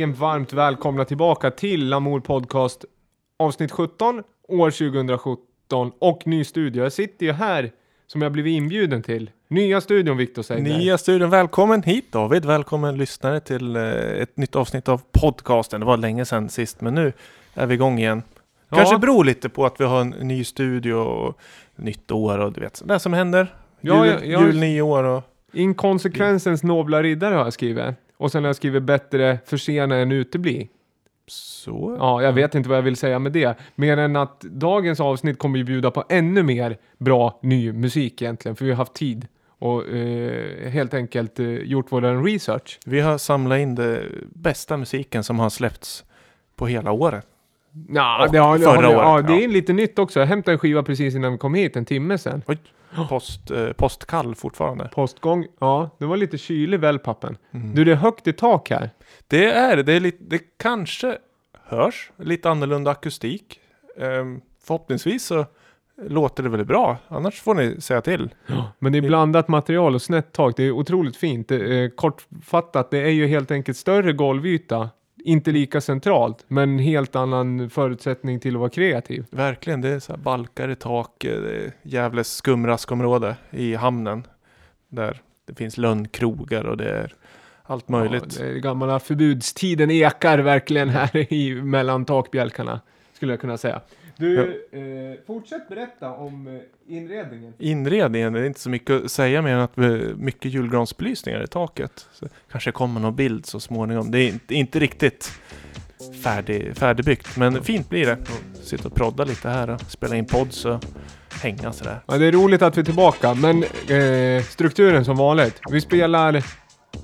Yes, äntligen varmt välkomna tillbaka till Lamour Podcast avsnitt 17 år 2017 och ny studio. Jag sitter ju här som jag blivit inbjuden till. Nya studion Viktor säger Nya studion, välkommen hit David, välkommen lyssnare till eh, ett nytt avsnitt av podcasten. Det var länge sedan sist, men nu är vi igång igen. Kanske Ja. beror lite på att vi har en ny studio och nytt år och du vet, det som händer. Ja, jul, jag- jag- jul, nyår och... Inkonsekvensens nobla riddare har jag skrivit. Och sen har jag skrivit bättre försena än utebli. Så. Ja, jag vet inte vad jag vill säga med det. Mer än att dagens avsnitt kommer ju bjuda på ännu mer bra ny musik egentligen. För vi har haft tid och eh, helt enkelt eh, gjort vår research. Vi har samlat in det bästa musiken som har släppts på hela året. Ja, det, har, förra har, ja, året, det ja. är lite nytt också. Jag hämtade en skiva precis innan vi kom hit, en timme sedan. Post, eh, postkall fortfarande. Postgång, ja, det var lite kylig wellpappen. Mm. Du, det är högt i tak här. Det är det. Är lite, det kanske hörs lite annorlunda akustik. Ehm, förhoppningsvis så låter det väl bra. Annars får ni säga till. Men det är blandat material och snett tak. Det är otroligt fint. Det är, kortfattat, det är ju helt enkelt större golvyta. Inte lika centralt, men helt annan förutsättning till att vara kreativ. Verkligen, det är så här balkar i tak. Gävles skumraskområde i hamnen. Där det finns lönnkrogar och det är allt möjligt. Ja, det gamla förbudstiden ekar verkligen här i mellan takbjälkarna. Skulle jag kunna säga. Du, eh, fortsätt berätta om eh, inredningen. Inredningen, det är inte så mycket att säga mer än att är mycket julgransbelysningar i taket. Så kanske kommer någon bild så småningom. Det är inte, inte riktigt färdig, färdigbyggt, men fint blir det. Sitta och prodda lite här och spela in pods och hänga sådär. Ja, det är roligt att vi är tillbaka, men eh, strukturen som vanligt. Vi spelar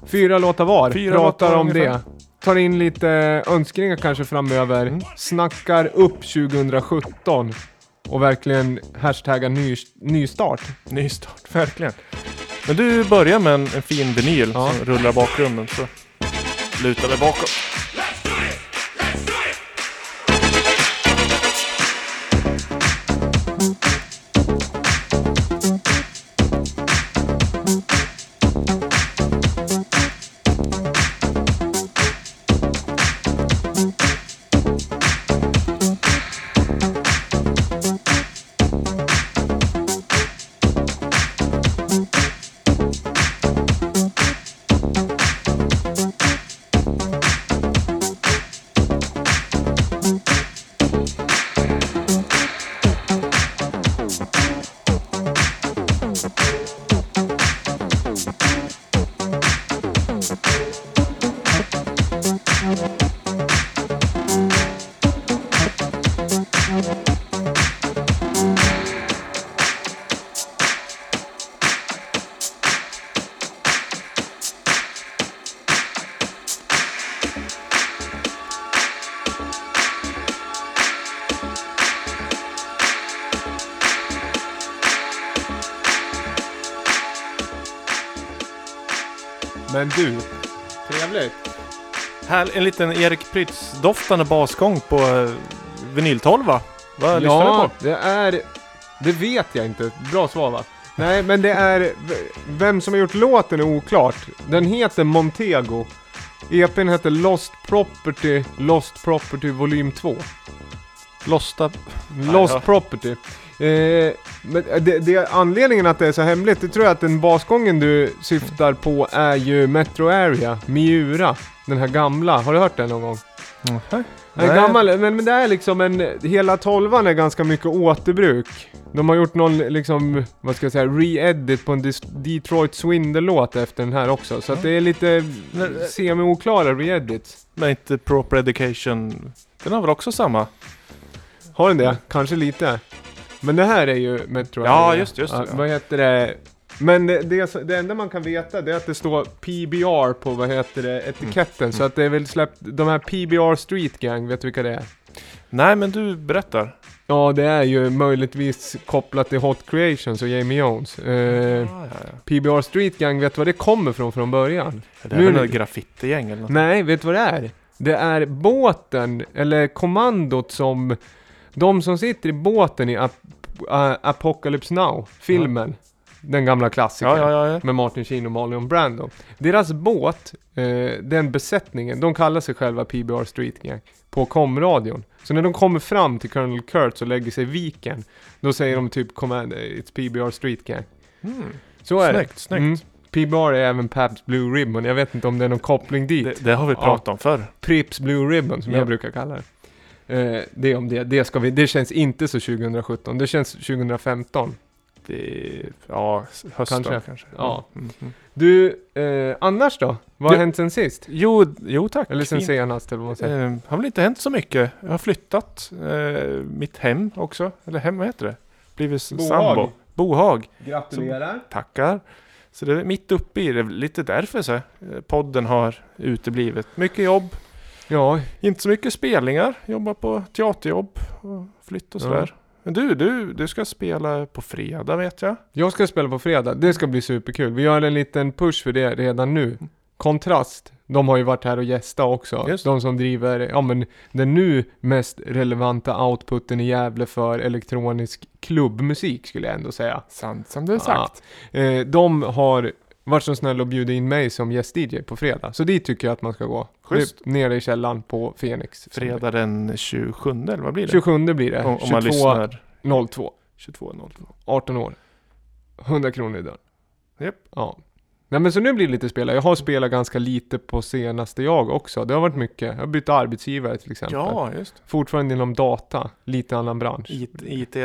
fyra låtar var, Fyra pratar låtar om ungefär. det. Tar in lite önskningar kanske framöver. Mm. Snackar upp 2017. Och verkligen hashtaggar ny, nystart. Nystart, verkligen. Men du börjar med en, en fin vinyl Ja. som rullar bakgrunden så lutar vi bakåt. Du, trevligt. Här en liten Erik Prytz-doftande basgång på eh, vinyl 12 va? Vad lyssnar du Ja, på? det är... Det vet jag inte. Bra svar va? Nej, men det är... Vem som har gjort låten är oklart. Den heter Montego. EPn heter Lost Property, Lost Property volym 2. Losta... Lost ja. Property. Eh, men det, det, anledningen att det är så hemligt, det tror jag att den basgången du syftar på är ju Metro Area, Miura. Den här gamla, har du hört den någon gång? En Nej. gammal, men, men det är liksom en, hela tolvan är ganska mycket återbruk. De har gjort någon liksom, vad ska jag säga, re-edit på en Dis- Detroit Swindle-låt efter den här också. Så att det är lite Men- semi-oklara re-edits. Men inte Proper Education. Den har väl också samma? Har den det? Kanske lite. Men det här är ju Metro Ja, just- just det, Ja. Vad heter det? Men det, det, det enda man kan veta det är att det står PBR på, vad heter det, etiketten. Så att det är väl släppt, de här PBR Street Gang, vet du vilka det är? Nej, men du berättar. Ja, det är ju möjligtvis kopplat till Hot Creations och Jamie Jones. Eh, ja, ja. PBR Street Gang, vet du vad det kommer från från början? Det är Nu- väl något graffitigäng eller något? Nej, vet du vad det är? Det är båten, eller kommandot som... De som sitter i båten i Ap- äh, Apocalypse Now, filmen. Den gamla klassikern. Ja, ja, ja. Med Martin Sheen och Marlon Brando. Deras båt, eh, den besättningen, de kallar sig själva PBR Street Gang på komradion. Så när de kommer fram till Colonel Kurtz och lägger sig i viken, då säger de typ Command, it's PBR Street Gang. Mm. Så är Snyggt, det. snyggt. Mm. PBR är även Pabst Blue Ribbon. Jag vet inte om det är någon koppling dit. Det, det har vi Ja. pratat om förr. Pripps Blue Ribbon som Ja. jag brukar kalla det. Eh, det om det. Det, ska vi, det känns inte så 2017. Det känns 2015. Det, ja, hösten Kanske. kanske. Ja. Mm, mm. Du, eh, annars då? Vad har Du- hänt sen sist? Jo, jo tack. Eller sen senast eller vad man säger. Eh, har väl inte hänt så mycket. Jag har flyttat eh, mitt hem också. Eller hem, vad heter det? Blivit Bohag. sambo. Bohag. Gratulerar. Tackar. Så det är mitt uppe i det. Lite därför så. eh, Podden har uteblivit. Mycket jobb. Ja, Inte så mycket spelningar. Jobbar på teaterjobb och flytt och Ja. sådär. Men du, du, du ska spela på fredag vet jag. jag ska spela på fredag. Det ska bli superkul. Vi gör en liten push för det redan nu. Kontrast. De har ju varit här och gästat också. Just. De som driver, ja men den nu mest relevanta outputen i Gävle för elektronisk klubbmusik skulle jag ändå säga. Sant som det är sagt. Eh, de har varit så snälla och bjudit in mig som gäst-DJ på fredag. Så dit tycker jag att man ska gå. Schysst. Nere i källaren på Fenix. Fredag den 27 eller vad blir det? 27 blir det. Om, om man 22 lyssnar. 02. 22.02. 18 år. 100 kronor i dörren. Japp. Ja. Nej men så nu blir det lite spela. Jag har spelat ganska lite på senaste jag också. Det har varit mycket. Jag har bytt arbetsgivare till exempel. Ja, just Fortfarande inom data. Lite annan bransch. IT, IT.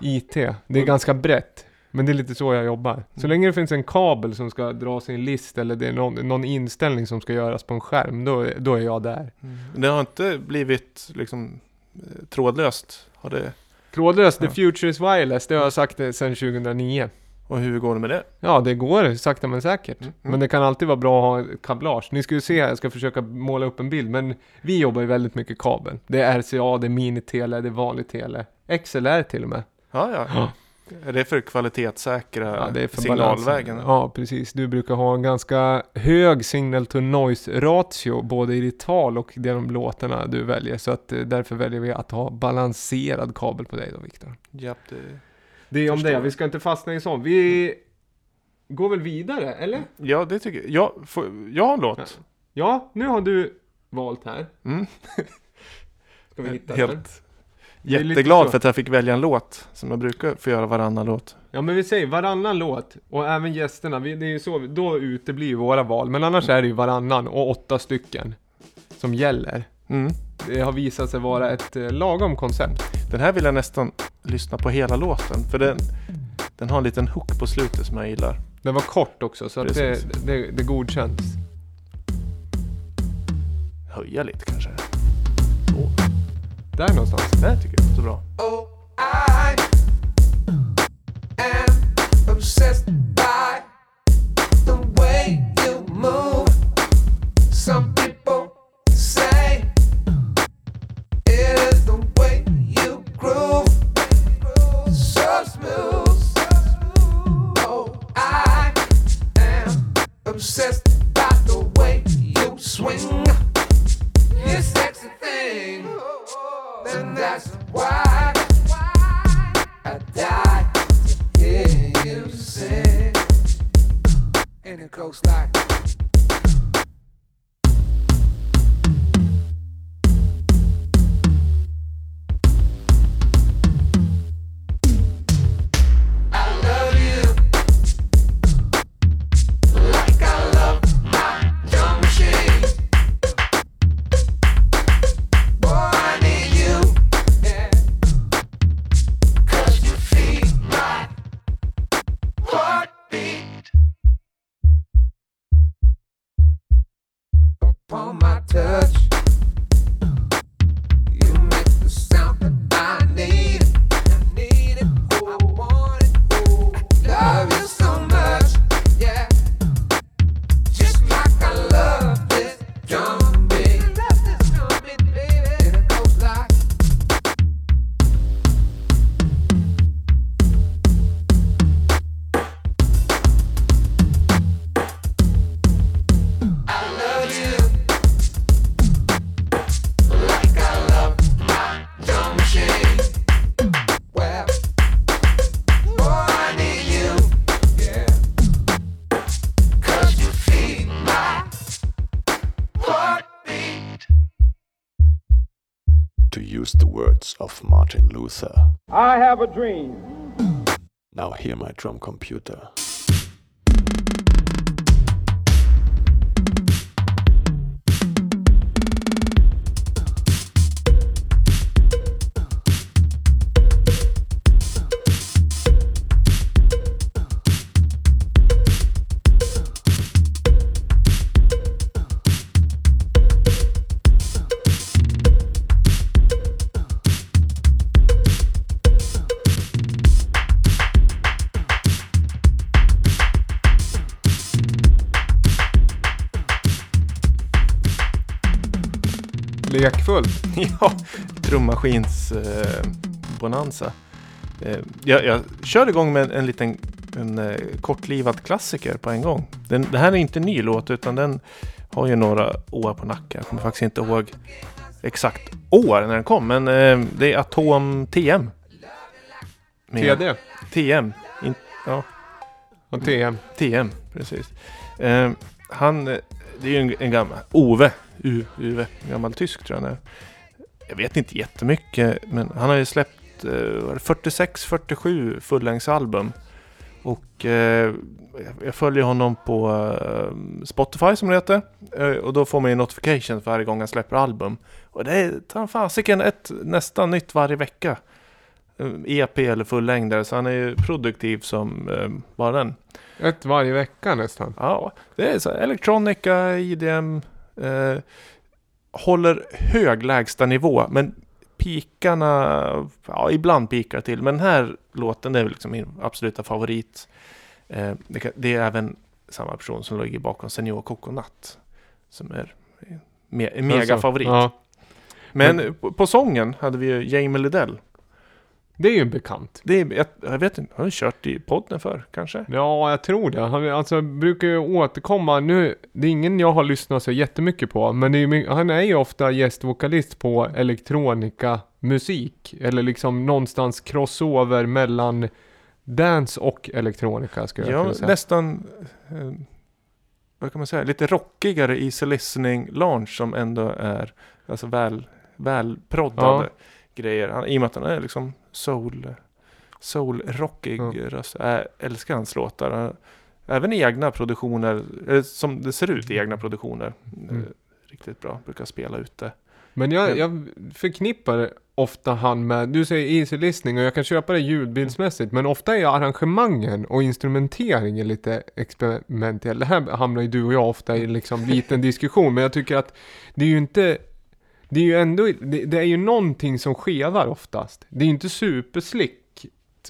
IT. Det är ganska brett. Men det är lite så jag jobbar. Så Mm. länge det finns en kabel som ska dras i en list eller det är någon, någon inställning som ska göras på en skärm, då, då är jag där. Mm. Det har inte blivit liksom eh, trådlöst. Har det, Trådlöst, Ja. the future is wireless, det har jag sagt det sedan 2009. och hur går det med det? Ja, det går sakta men säkert. Mm. Men det kan alltid vara bra att ha kablage. Ni ska ju se här, jag ska försöka måla upp en bild, men vi jobbar ju väldigt mycket kabel. Det är RCA, det är minitele, det är vanlig tele. XLR till och med. Ja, ja. Ja. Är det för kvalitetssäkra Ja, det är för signalvägen? balansen. Ja, precis. Du brukar ha en ganska hög signal to noise ratio, både i ditt tal och de låtarna du väljer. Så att eh, därför väljer vi att ha balanserad kabel på dig då, Viktor. Japp, det... Det är om det, vi ska inte fastna i sånt. Vi går väl vidare, eller? Ja, det tycker jag. Jag, får, jag har en låt. Ja, nu har du valt här. Mm. Ska vi hitta den? Helt lite jätteglad för att jag fick välja en låt som jag brukar få göra varannan låt. Ja men vi säger varannan låt och även gästerna, vi, det är ju så, då uteblir våra val. Men annars är det ju varannan och åtta stycken som gäller. Mm. Det har visat sig vara ett eh, lagom koncept. Den här vill jag nästan lyssna på hela låten. För den, den har en liten hook på slutet som jag gillar. Den var kort också så att det, det, det godkänns. Höja lite kanske. Så. Där någonstans. Det här tycker jag låter bra. Oh, I am obsessed by the way you move. Use the words of Martin Luther. I have a dream. Now hear my drum computer. Trummaskins eh, bonanza. Eh, jag, jag kör igång med en, en liten en, eh, kortlivad klassiker på en gång. Den, det här är inte en ny låt utan den har ju några år på nacken. Jag kommer faktiskt inte ihåg exakt år när den kom. Men eh, det är Atom TM. Med- TD. TM. In, ja, Och TM. TM, precis. Eh, han, eh, det är ju en, en gammal, Ove, U, Uwe, en gammal tysk tror jag han är. Jag vet inte jättemycket, men han har ju släppt eh, vad är det, 46-47 fullängdsalbum. Och eh, jag- följer honom på eh, Spotify som det heter. Eh, och då får man ju notification för varje gång han släpper album. Och det är ta fasiken ett nästan nytt varje vecka. Eh, EP eller fullängdare, så han är ju produktiv som eh, bara den. Ett varje vecka nästan. Ja, det är så här, elektronika, IDM, eh, håller hög lägsta nivå, men pikarna, ja ibland pikar till, men den här låten är väl liksom min absoluta favorit. Eh, det, kan, det är även samma person som ligger bakom Senior Coconut, som är me, mega Alltså, favorit. Ja. Men på, på sången hade vi ju Jamie Liddell. Det är ju en bekant. Det är, jag, jag vet inte, har du kört i podden för kanske? Ja, jag tror det. Han alltså, brukar ju återkomma. Nu, det är ingen jag har lyssnat så jättemycket på. Men är, han är ju ofta gästvokalist på elektronika musik. Eller liksom någonstans crossover mellan dance och elektronika skulle jag Ja, kunna säga. nästan eh, vad kan man säga, lite rockigare Easy Listening Launch som ändå är alltså väl, välproddade grejer. Han, I och med att han är liksom soul, soul-rockig Ja. röst. Jag älskar hans låtar. Även i egna produktioner, eller som det ser ut i egna produktioner. Mm. Eh, Riktigt bra, brukar spela ute. Men jag, jag förknippar ofta han med, du säger easy listening och jag kan köpa det ljudbildsmässigt, men ofta är arrangemangen och instrumenteringen lite experimentell. Det här hamnar ju du och jag ofta i liksom liten diskussion, men jag tycker att det är ju inte, det är ju ändå, det, det är ju någonting som skevar oftast. Det är ju inte superslick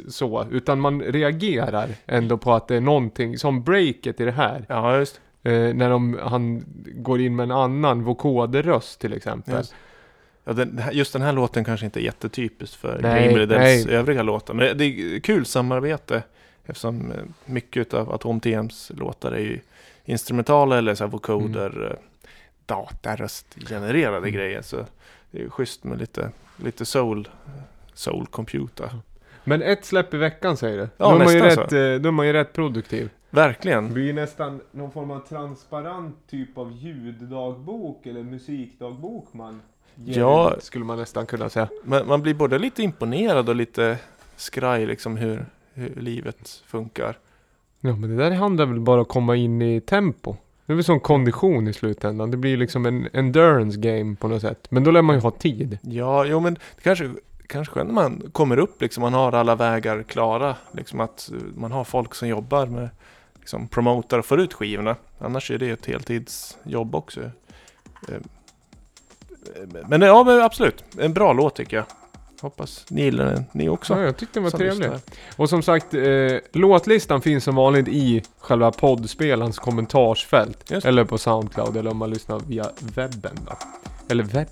så, utan man reagerar ändå på att det är någonting, som breaket i det här. Ja, just Eh, när de, han går in med en annan vokoderröst till exempel. Just. Ja, den, just den här låten kanske inte är jättetypisk för nej. övriga låtar. Men det är kul samarbete eftersom eh, mycket av Atom TMs låtar är ju instrumentala eller så vocoder, mm. Dataröstgenererade Mm. grejer. Så det är schysst med lite, lite soul, soul computer. Men ett släpp i veckan säger du? Ja, då, är man ju nästan rätt, eh, då är man ju rätt produktiv. Det Verkligen. blir ju nästan någon form av transparent typ av ljuddagbok eller musikdagbok man ger Ja. ut, skulle man nästan kunna säga. Men man blir både lite imponerad och lite skraj liksom hur, hur livet funkar. Ja men det där handlar väl bara om att komma in i tempo. Det är väl som kondition i slutändan. Det blir liksom en endurance game på något sätt. Men då lär man ju ha tid. Ja, jo men det kanske, kanske skönt när man kommer upp liksom, man har alla vägar klara. Liksom att eh, man har folk som jobbar med liksom, promotar och får ut skivorna. Annars är det ett heltidsjobb också. Eh, eh, men ja, men absolut. En bra låt tycker jag. Hoppas ni gillar den, ni också. Ja, jag tyckte den var som trevlig. Och som sagt, eh, låtlistan finns som vanligt i själva poddspelans kommentarsfält. Just. Eller på Soundcloud, eller om man lyssnar via webben då. Eller webb...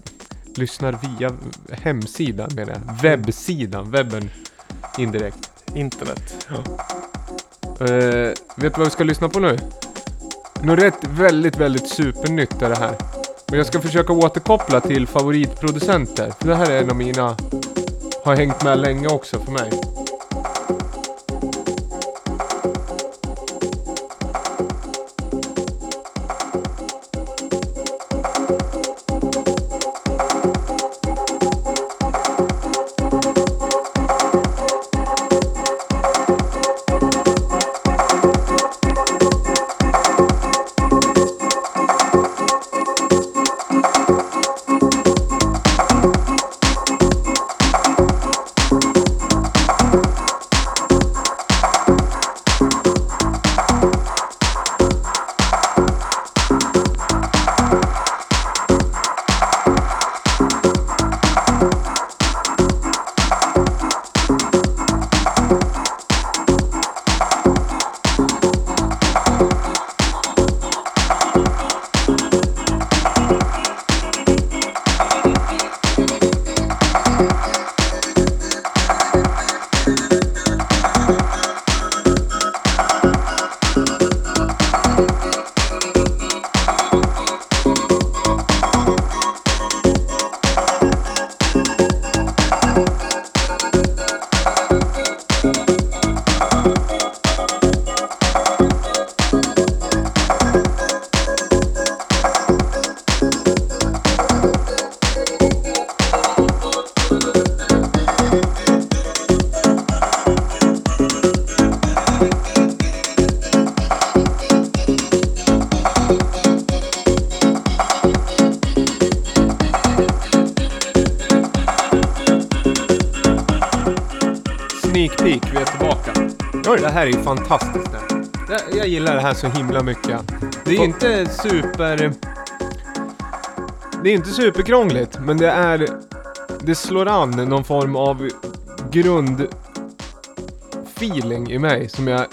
Lyssnar via hemsidan menar jag. Webbsidan, webben indirekt. Internet. Eh, vet du vad vi ska lyssna på nu? Något rätt väldigt, väldigt supernytt är det här. Men jag ska försöka återkoppla till favoritproducenter. För det här är en av mina... Har hängt med länge också för mig. Fantastiskt det. Jag gillar det här så himla mycket. Det är Få- inte super... Det är inte superkrångligt, men det är... Det slår an någon form av grundfeeling i mig som jag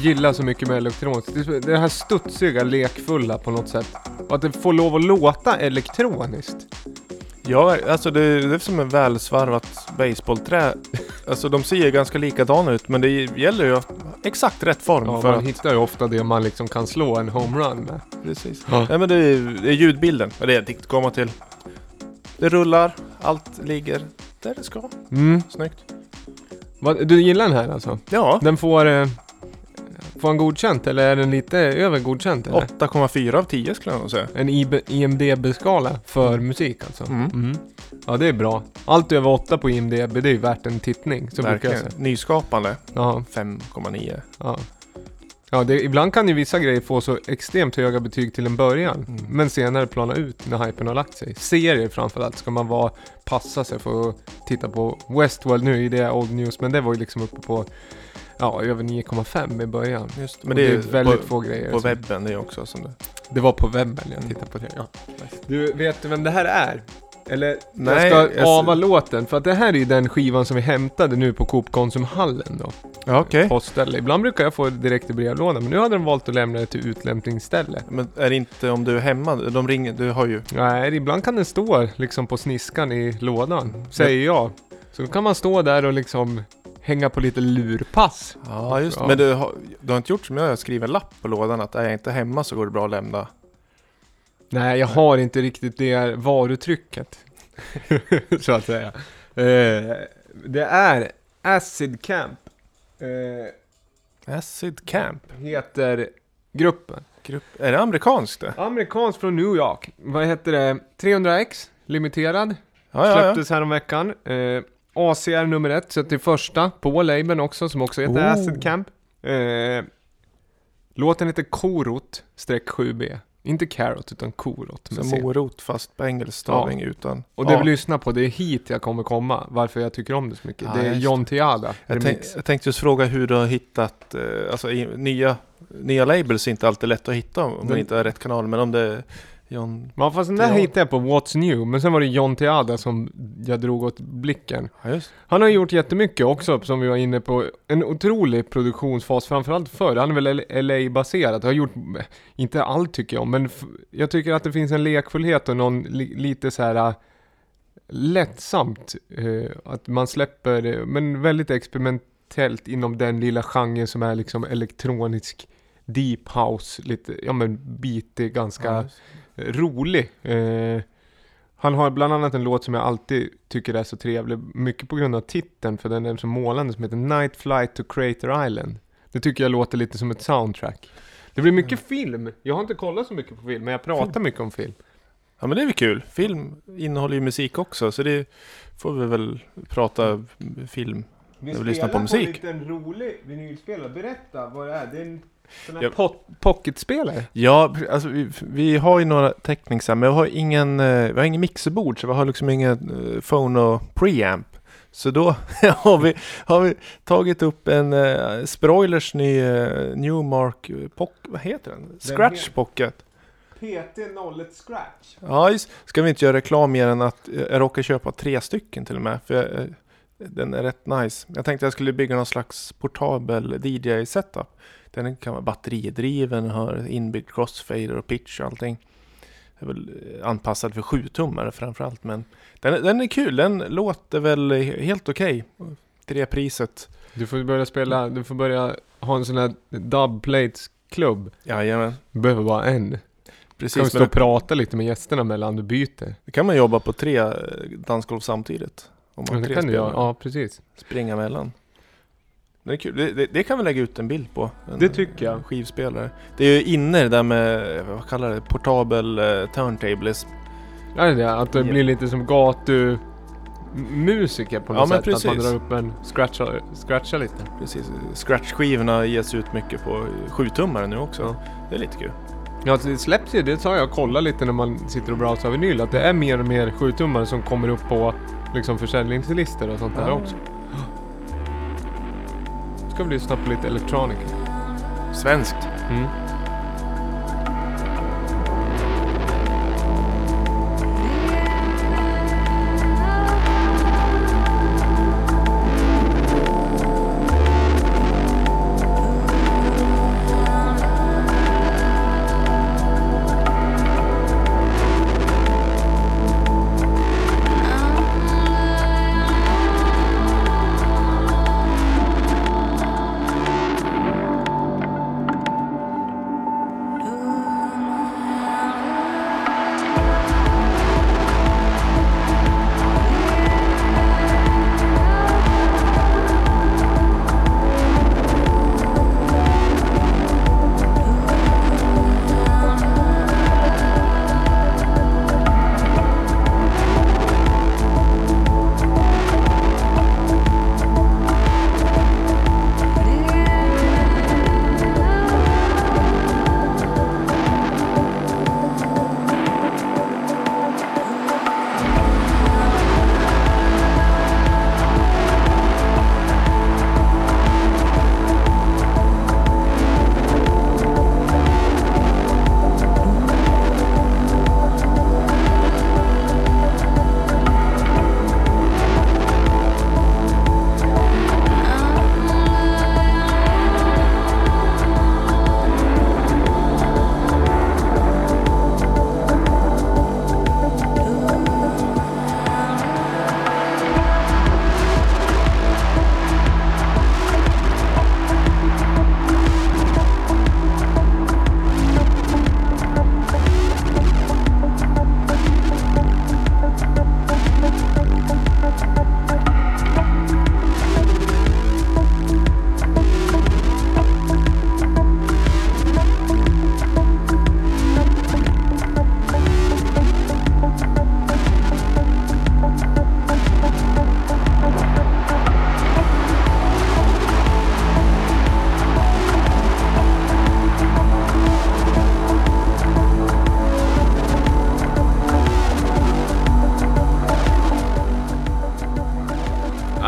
gillar så mycket med elektroniskt. Det det här studsiga, lekfulla på något sätt. Och att det får lov att låta elektroniskt. Ja, alltså det, det är som en välsvarvat baseballträ. Alltså de ser ganska likadana ut men det gäller ju att exakt rätt form Ja, för man att... hittar ju ofta det man liksom kan slå en homerun med. Precis. Ja. Nej men det är, det är ljudbilden. Det är det jag tänkte komma till. Det rullar, allt ligger där det ska. Mm. Snyggt. Vad, du gillar den här alltså? Ja, Den får... Eh, får han godkänt eller är den lite över godkänt eller? 8,4 av 10 skulle jag nog säga. En IMDB-skala för musik alltså? Mm. Ja det är bra. Allt över 8 på IMDB det är ju värt en tittning. Så brukar jag Verkligen. säga. Nyskapande. Ja, 5,9. ja. Ja, det, ibland kan ju vissa grejer få så extremt höga betyg till en början. Mm. Men senare plana ut när hypen har lagt sig. Serier framförallt ska man vara, passa sig för att titta på Westworld. Nu är det old news men det var ju liksom uppe på ja, över 9,5 i början. Just, Men det är väldigt på, få grejer. på som- webben det är också som det. Det var på webben jag tittade på det. Ja. Du, vet du vem det här är? Eller Nej, jag ska jag ava låten, för att det här är ju den skivan som vi hämtade nu på Coop Konsumhallen då. Ja okej. Postställe. Ibland brukar jag få det direkt i brevlådan, men nu hade de valt att lämna det till utlämningsställe. Men är det inte om du är hemma? De ringer, du har ju... Nej, ibland kan den stå liksom på sniskan i lådan, säger jag. Så då kan man stå där och liksom hänga på lite lurpass. Ja just Ja. Men du har, du har inte gjort som jag, jag skriver en lapp på lådan att är jag inte hemma så går det bra att lämna. Nej, jag har inte riktigt det varutrycket. så att säga. Eh, det är Acid Camp. Eh, Acid Camp. heter gruppen. Grupp. Är det amerikanskt det? Amerikansk från New York. Vad heter det? 300X limiterad. Ja, ja, ja. Släpptes häromveckan. Eh, ACR nummer ett, så till första på labeln också, som också heter Oh. Acid Camp. Eh, låten heter Korot 7B. Inte Carrot, utan Korot. Som morot fast på engelsk stavning utan... Och det Ja. vi lyssnar på, det är hit jag kommer komma. Varför jag tycker om det så mycket. Ja, det är John Tiada, Jag, tänk, jag tänkte just fråga hur du har hittat, eh, alltså i, nya, nya labels är inte alltid lätt att hitta om man inte har rätt kanal. Men om det är John... Ja fast den där hittade jag på What's New, men sen var det John Tiada som jag drog åt blicken. Ja, just. Han har gjort jättemycket också, som vi var inne på. En otrolig produktionsfas, framförallt förr. Han är väl LA-baserad, har gjort, inte allt tycker jag, men f- jag tycker att det finns en lekfullhet och någon li- lite så här äh, lättsamt. eh, att man släpper, eh, men väldigt experimentellt inom den lilla genren som är liksom elektronisk deep house, lite, ja men beatig, ganska Ja. Rolig. Eh, han har bland annat en låt som jag alltid tycker är så trevlig, mycket på grund av titeln, för den är så målande, som heter Night Flight to Crater Island. Det tycker jag låter lite som ett soundtrack. Det blir mycket film. Jag har inte kollat så mycket på film, men jag pratar mycket om film. Ja men det är väl kul. Film innehåller ju musik också så det får vi väl prata film. Vi Jag vill lyssna på musik. en liten rolig vinylspelare. Berätta vad det är. Det är en sån här Ja. pot- pocketspelare. Ja, alltså vi, vi har ju några teckningar men vi har ingen, eh, vi har ingen mixerbord så vi har liksom ingen uh, phone och preamp. Så då har vi, har vi tagit upp en uh, Sproilers ny uh, Newmark Pocket, vad heter den? Scratch Pocket. PT01 Scratch. Ja, just. Ska vi inte göra reklam mer än att eh, jag råkar köpa tre stycken till och med. För jag, eh, den är rätt nice. Jag tänkte jag skulle bygga någon slags portabel DJ-setup. Den kan vara batteridriven, har inbyggd crossfader och pitch och allting. Det är väl eh, anpassad för 7-tummare framförallt. Men den, den är kul. Den låter väl helt okej. Till det priset. Du får börja spela, du får börja ha en sån här dubplates klubb. Jajamän. Du behöver bara en. Kan vi Precis. stå och prata lite med gästerna mellan du byter? då kan man jobba på tre eh, dansgolv samtidigt. Om man Ja, har det kan du göra. Ja, precis. springa mellan. Det är kul. Det, det, det kan vi lägga ut en bild på. En, Det tycker jag. Skivspelare. Det är ju inne det där med, vad kallar det, portabel uh, turntables. Ja, det är. Att det blir lite som gatu musiker på något Ja, men sätt. Att man precis. drar upp en scratcha, scratcha lite. Precis. Scratch-skivorna ges ut mycket på 7-tummare nu också. Ja. Det är lite kul. Ja, alltså det släpps ju, det sa jag kolla lite när man sitter och browsar vinyl, att det är mer och mer 7-tummare som kommer upp på liksom försäljningslistor och sånt där mm. också. Ska vi lyssna på lite electronica. Svenskt. Mm.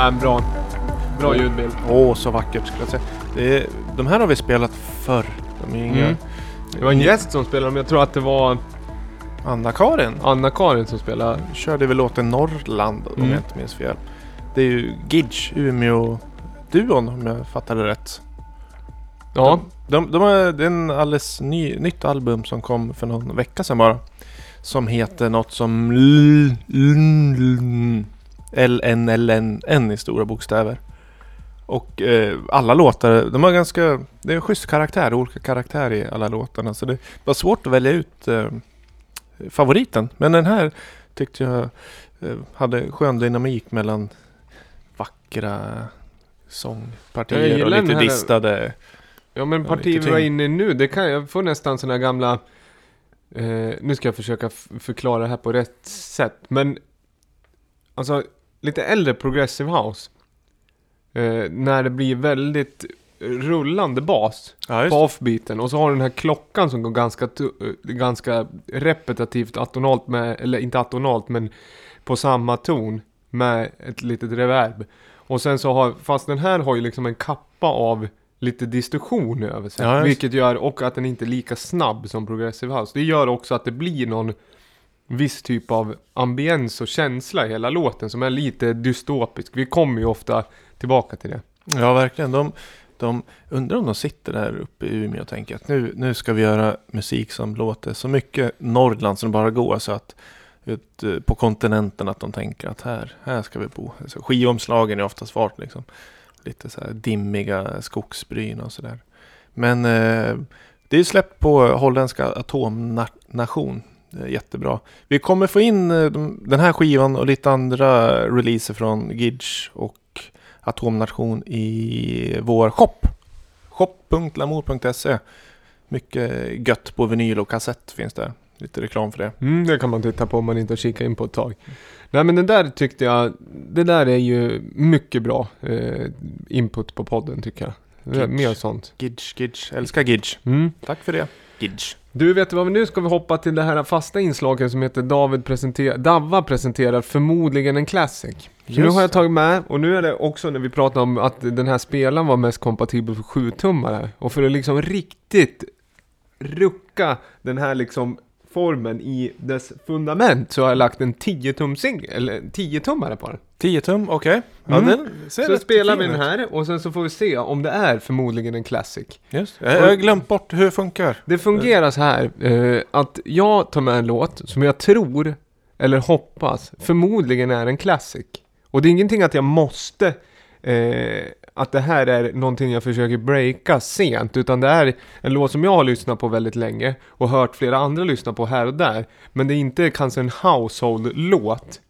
Äh, bra. Bra ljudbild. Åh, så vackert skulle jag säga. Det är, de här har vi spelat förr. De är inga... Mm. Det var en gäst som spelade, men jag tror att det var Anna-Karin Anna-Karin som spelade. körde väl låten Norrland om Mm. jag inte minns fel. Det är ju Gidge, Umeå-duon om jag fattade rätt. Ja. De, de har, det är en alldeles ny, nytt album som kom för någon vecka sedan bara. Som heter något som L- L- LNLN i stora bokstäver. Och eh, alla låtar, de har ganska, det är en schysst karaktär, olika karaktär i alla låtarna. Så det var svårt att välja ut eh, favoriten. Men den här tyckte jag eh, hade skön dynamik mellan vackra sångpartier och lite här- distade. Ja men lite vi var inne i nu, det kan jag få nästan såna gamla... Eh, nu ska jag försöka förklara det här på rätt sätt, men... Alltså, lite äldre progressive house. Eh, när det blir väldigt rullande bas Ja, på offbeaten och så har du den här klockan som går ganska, eh, ganska repetitivt atonalt med, eller inte atonalt men på samma ton med ett litet reverb. Och sen så har, fast den här har ju liksom en kappa av lite distorsion över sig. Ja, vilket gör, och att den inte är lika snabb som Progressive House. Det gör också att det blir någon viss typ av ambiens och känsla i hela låten som är lite dystopisk. Vi kommer ju ofta tillbaka till det. Ja, verkligen. De, de undrar om de sitter där uppe i Umeå och tänker att nu, nu ska vi göra musik som låter så mycket Norrland som det bara går. Så att ut, eh, på kontinenten att de tänker att här, här ska vi bo. Så skivomslagen är oftast vart liksom. Lite så här dimmiga skogsbryn och sådär. Men eh, det är släppt på holländska Atomnation. Är jättebra. Vi kommer få in eh, de, den här skivan och lite andra releaser från Gidge och Atomnation i vår shop. Shop.lamour.se Mycket gött på vinyl och kassett finns det. Lite reklam för det. Mm, det kan man titta på om man inte har kikat in på ett tag. Nej men den där tyckte jag, det där är ju mycket bra eh, input på podden tycker jag. Kitsch. Mer sånt. Gidge, Gidge. Älskar Gidge. Mm. Tack för det. Package. Du vet vad, nu ska vi hoppa till det här fasta inslaget som heter David presenterar, Davva presenterar förmodligen en classic. Så nu Just har jag tagit med, och nu är det också när vi pratar om att den här spelaren var mest kompatibel för 7-tummare. Och för att liksom riktigt rucka den här liksom formen i dess fundament så har jag lagt en 10-tum eller 10-tummare på den. 10 tum, okej. Ja, Mm. den ser Så spelar vi den här och sen så får vi se om det är förmodligen en classic. Just. Jag jag har glömt bort hur det funkar. Det fungerar så här eh, att jag tar med en låt som jag tror, eller hoppas, förmodligen är en classic. Och det är ingenting att jag måste, eh, att det här är någonting jag försöker breaka sent, utan det är en låt som jag har lyssnat på väldigt länge och hört flera andra lyssna på här och där. Men det är inte kanske en household-låt.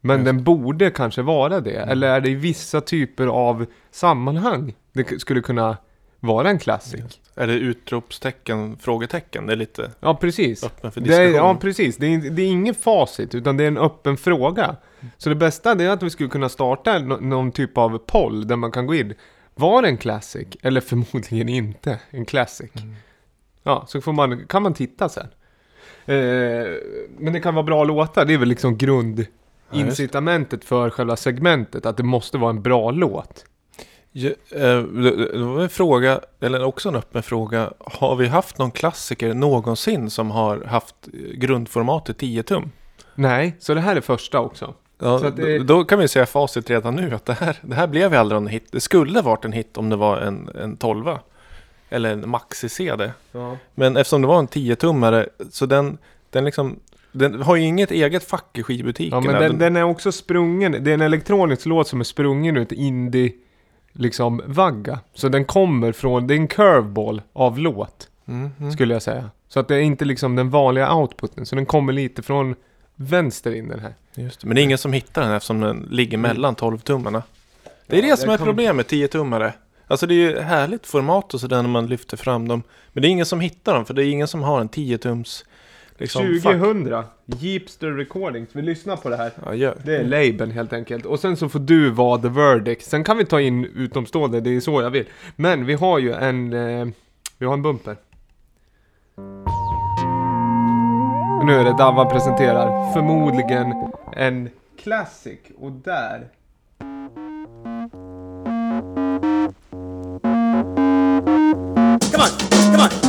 Men Just. den borde kanske vara det. Eller är det i vissa typer av sammanhang det skulle kunna vara en classic? Är det utropstecken, frågetecken? Det är lite Ja, precis. öppen för Det är, diskussion. ja, precis. Det är, det är ingen facit, utan det är en öppen fråga. Så det bästa det är att vi skulle kunna starta nå- någon typ av poll där man kan gå in. Var det en classic? Eller förmodligen inte en classic. Mm. Ja, så får man, kan man titta sen. Eh, men det kan vara bra låtar, det är väl liksom grundincitamentet för själva segmentet. Att det måste vara en bra låt. Eh, det var en fråga, eller också en öppen fråga. Har vi haft någon klassiker någonsin som har haft grundformatet 10 tum? Nej, så det här är första också. Ja, det- då, kan vi säga facit redan nu att det här, det här blev aldrig en hit. Det skulle varit en hit om det var en, en 12 Eller en maxi-CD. Ja. Men eftersom det var en 10-tummare så den, den liksom den har ju inget eget fack i skivbutiken. Ja men den, den är också sprungen, det är en elektronisk låt som är sprungen ut indie liksom vagga. Så den kommer från, det är en curveball av låt mm, mm. skulle jag säga. Så att det är inte liksom den vanliga outputen, så den kommer lite från vänster in den här. Just det. Men det är ingen som hittar den eftersom den ligger mellan 12-tummarna. Det är Ja, det som är kom- problemet med 10-tummare. Alltså det är ju härligt format och sådär när man lyfter fram dem. Men det är ingen som hittar dem för det är ingen som har en 10-tums liksom, fack. 2000, Jeepster Recordings, vi lyssnar på det här. Ja, gör. Det är labeln helt enkelt. Och sen så får du vara the verdict. Sen kan vi ta in utomstående, det är så jag vill. Men vi har ju en, eh, vi har en bumper. Nu är det Davva presenterar förmodligen en classic. Och där... Come on, come on.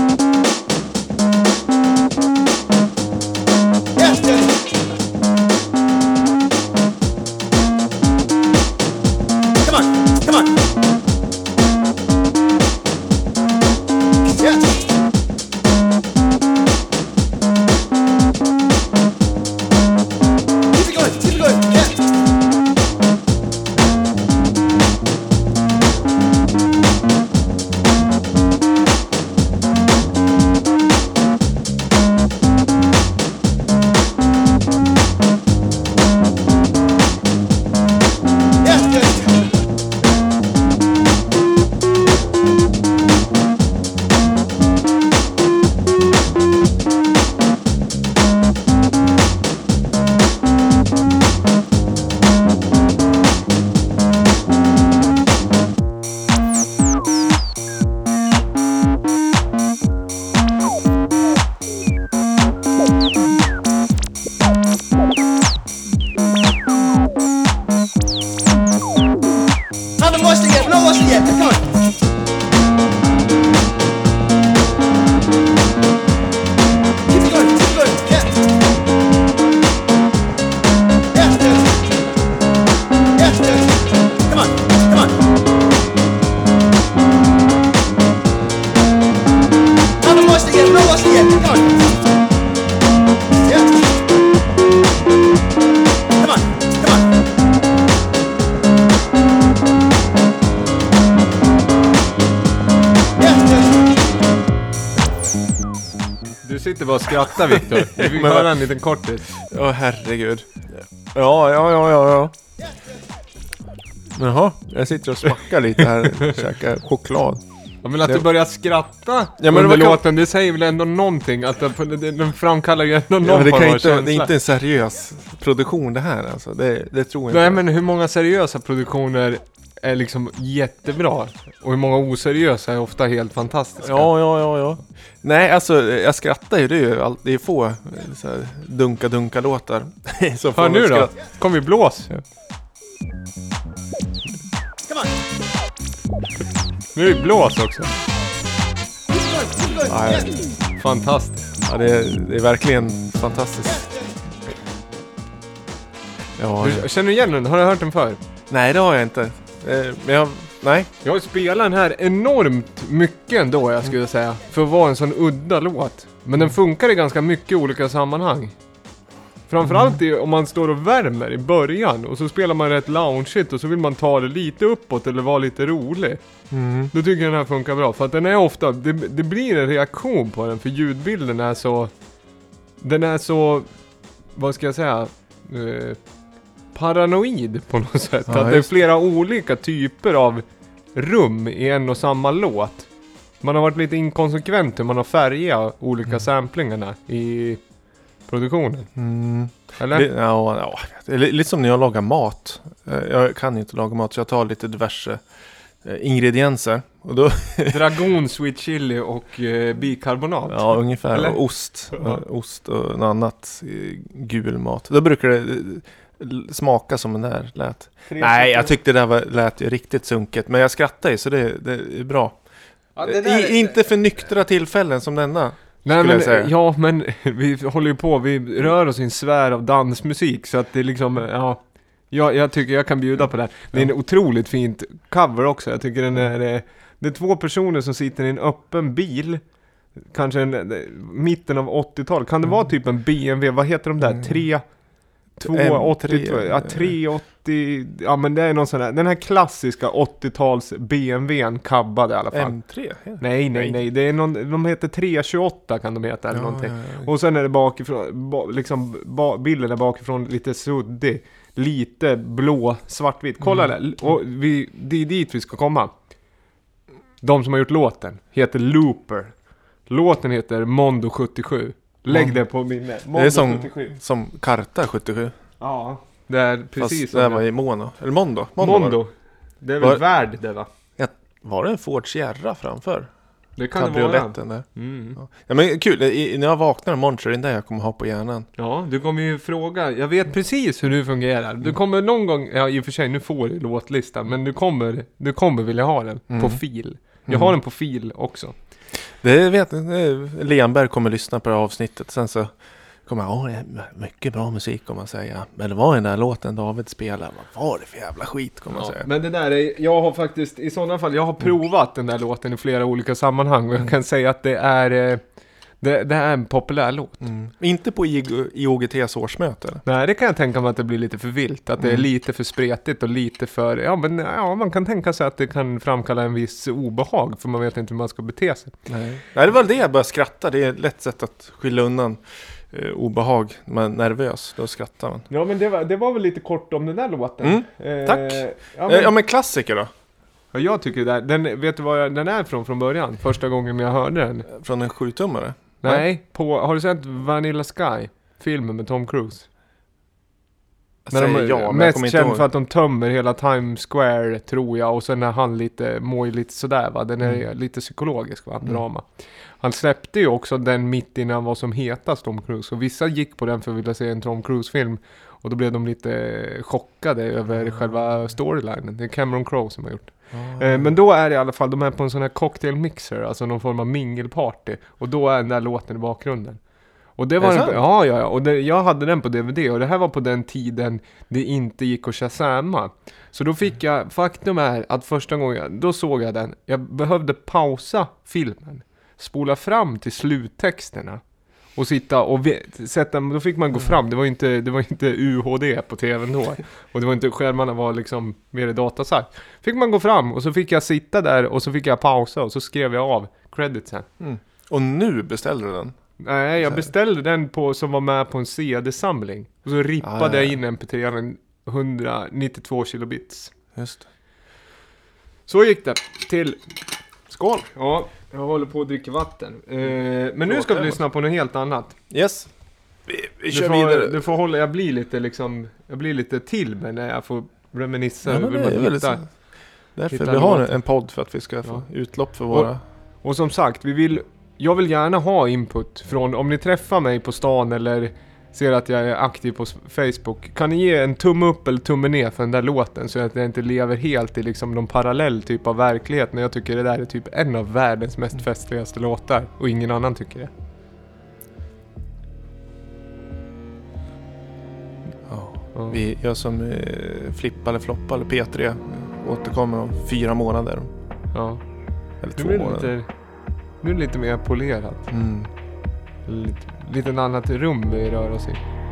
Skrattar Viktor. Vi fick höra en liten kortis. Åh herregud. Ja, ja, ja, ja, ja. Jaha, jag sitter och smackar lite här och käkar choklad. Ja, men att Det- du börjar skratta men under kan- låten, det säger väl ändå någonting? Att den, framkallar ju ändå någon Ja, men det, kan inte, känsla. det är inte en seriös produktion det här alltså. Det, det tror jag Nej inte. men hur många seriösa produktioner är liksom jättebra. Och hur många oseriösa är ofta helt fantastiska. Ja, ja, ja, ja. Nej, alltså jag skrattar ju. Det är ju allt, det är få eh, så här, dunka-dunka-låtar. Hör nu då, kom vi blås. Come on. Nu är det blås också. Yes. Fantastiskt. Ja, det, är, det är verkligen fantastiskt. Ja, Du, känner du igen den? Har du hört den förr? nej, det har jag inte. Eh, Men jag, nej. Jag har spelat den här enormt mycket ändå, jag skulle säga. För att vara en sån udda låt. Men den funkar i ganska mycket olika sammanhang. Framförallt i, om man står och värmer i början och så spelar man rätt loungeigt och så vill man ta det lite uppåt eller vara lite rolig. Mm. Då tycker jag den här funkar bra. För att den är ofta, det, det blir en reaktion på den för ljudbilden är så... Den är så, vad ska jag säga? Eh, paranoid på något sätt. Ja, att det är flera olika typer av rum i en och samma låt. Man har varit lite inkonsekvent hur man har färgat olika samplingarna i produktionen. Mm. Eller? Det, ja, ja, lite som när jag lagar mat. Eh, Jag kan inte laga mat så jag tar lite diverse eh, ingredienser. Och då, Dragon, sweet chili och eh, bikarbonat. ja, ungefär. Eller? Och ost. Ja. Ost och något annat eh, gul mat. Då brukar det l- smaka som den där lät. Nej, jag tyckte det där var, lät ju riktigt sunket. Men jag skrattar ju så det, det är bra. Ja, det där är- I, inte för nyktra tillfällen som denna. Nej men, jag säga. ja men vi håller ju på, vi rör oss i en sfär av dansmusik så att det är liksom, ja. Jag, jag tycker jag kan bjuda på det här. Det är en otroligt fint cover också. Jag tycker den är, eh, det är två personer som sitter i en öppen bil. Kanske en, eh, mitten av 80-talet. Kan det vara typ en BMW, vad heter de där? Mm. 3... M3, 280, ja 380, ja men det är någon sån där, den här klassiska 80-tals BMWn cabbad i alla fall. M3? Ja. Nej, nej, Nej. Det är någon, de heter 328 kan de heta eller Ja, någonting. ja. Och sen är det bakifrån, ba, liksom ba, bilden är bakifrån lite suddig. Lite blå, svartvit. Kolla Mm. där. Och vi, det är dit vi ska komma. De som har gjort låten heter Looper. Låten heter Mondo 77. Lägg Mondo. det på minne. Det Mondo är som, 77. som Karta 77. Ja, det är precis Fast som det här det. var i Mono. Eller Mondo. Mondo. var det. Det är väl Var- värd det va? Var det en Ford Sierra framför? Det kan det vara. Där. Mm. Ja. ja men kul, I, när jag vaknar imorgon så är det där jag kommer ha på hjärnan. Ja, du kommer ju fråga. Jag vet precis hur du fungerar. Du kommer någon gång, ja i och för sig nu får du låtlistan, men du kommer, du kommer vilja ha den på Mm. fil. Jag Mm. har den på fil också. Det vet Lenberg kommer lyssna på det här avsnittet. Sen så kommer det är mycket bra musik kommer man säga. Men det var den där låten David spelade. Vad var det för jävla skit kommer man Ja, säga. men det där är, jag har faktiskt, i sådana fall, jag har provat den där låten i flera olika sammanhang och jag kan säga att det är, eh, det, det är en populär låt. Mm. Inte på IOGTs årsmöte? Nej, det kan jag tänka mig att det blir lite för vilt. Att det är Mm. lite för spretigt och lite för... Ja, men ja, man kan tänka sig att det kan framkalla en viss obehag. För man vet inte hur man ska bete sig. Nej. Nej, det var det jag började skratta. Det är ett lätt sätt att skylla undan eh, obehag. Man är nervös, då skrattar man. Ja, men det var, det var väl lite kort om den där låten. Mm, Eh, tack. Ja, Ja men, ja, men klassiker då? ja, jag tycker det där, den, vet du var den är ifrån från början? Första gången jag hörde den. Från en sjutummare? Nej, på, har du sett Vanilla Sky? Filmen med Tom Cruise? Jag När de, säger men jag mest inte känd ihåg. för att de tömmer hela Times Square, tror jag. Och sen är han lite, mår ju lite sådär va. Den är Mm. lite psykologisk va, Mm. drama. Han släppte ju också den mitt innan han var som hetast, Tom Cruise. Och vissa gick på den för att vilja se en Tom Cruise-film. Och då blev de lite chockade över själva storylinen. Det är Cameron Crowe som har gjort. Eh, men då är det i alla fall, de är på en sån här cocktail mixer, alltså någon form av mingelparty. Och då är den där låten i bakgrunden. Och det var det en, ja, ja, ja. Och det, jag hade den på DVD och det här var på den tiden det inte gick att shazama. Så då fick jag, faktum är att första gången, då såg jag den, jag behövde pausa filmen, spola fram till sluttexterna och sitta och sätta, då fick man gå fram, det var inte, det var inte UHD på tvn då. Och det var inte, skärmarna var liksom mer i datasajt. Fick man gå fram och så fick jag sitta där och så fick jag pausa och så skrev jag av creditsen. Mm. Och nu beställde du den? Nej, jag beställde den på, som var med på en CD-samling. Och så rippade Ah, ja, ja. jag in MP3 192 kilobits. Just. Så gick det till. Skål! Ja, jag håller på att dricka vatten. Eh, men nu ska vi lyssna på något helt annat. Yes. Vi, vi Du kör får, vidare. du får hålla, jag blir lite liksom, jag blir lite till men när jag får reminissa Ja, men hur det är väldigt hittar. så- Därför Hitta vi har låten. en podd för att vi ska få Ja. utlopp för våra... Och som sagt, vi vill, jag vill gärna ha input från, om ni träffar mig på stan eller ser att jag är aktiv på Facebook. Kan ni ge en tumme upp eller tumme ner för den där låten så att jag inte lever helt i liksom någon parallell typ av verklighet. Men jag tycker det där är typ en av världens mest festligaste låtar och ingen annan tycker det. Ja. Vi gör som eh, Flippa eller Floppa eller P3. eh, Återkommer om fyra månader. Ja. Eller Nu två det månader. lite, nu är det lite mer polerat. Mm. Lite, lite annat rum vi rör oss i.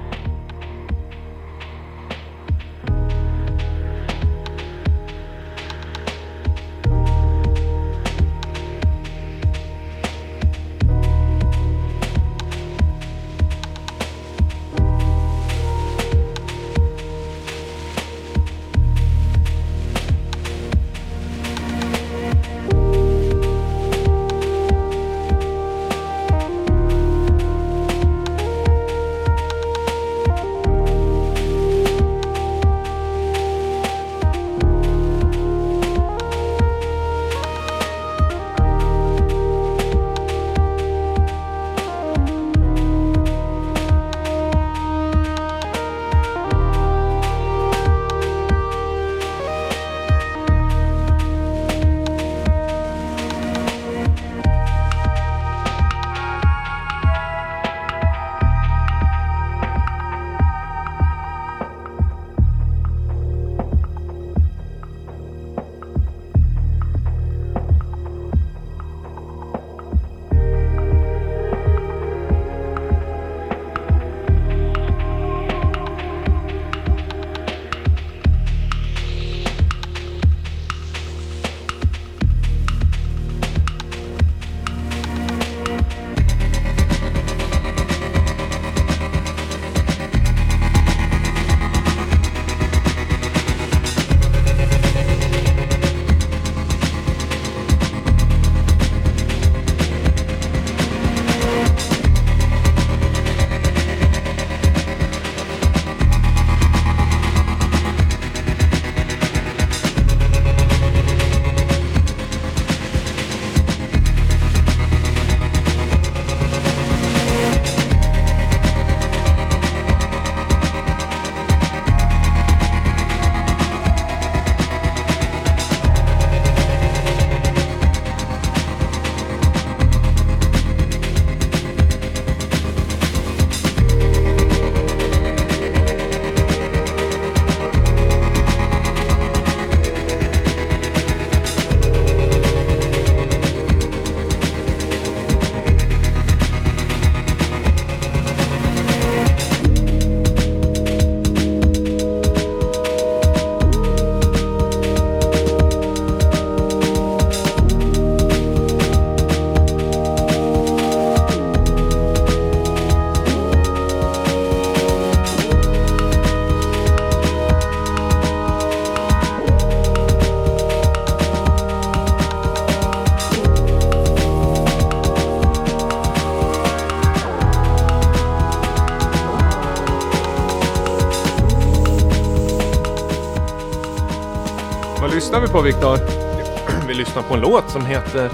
lyssnar vi på Viktor? Vi lyssnar på en låt som heter...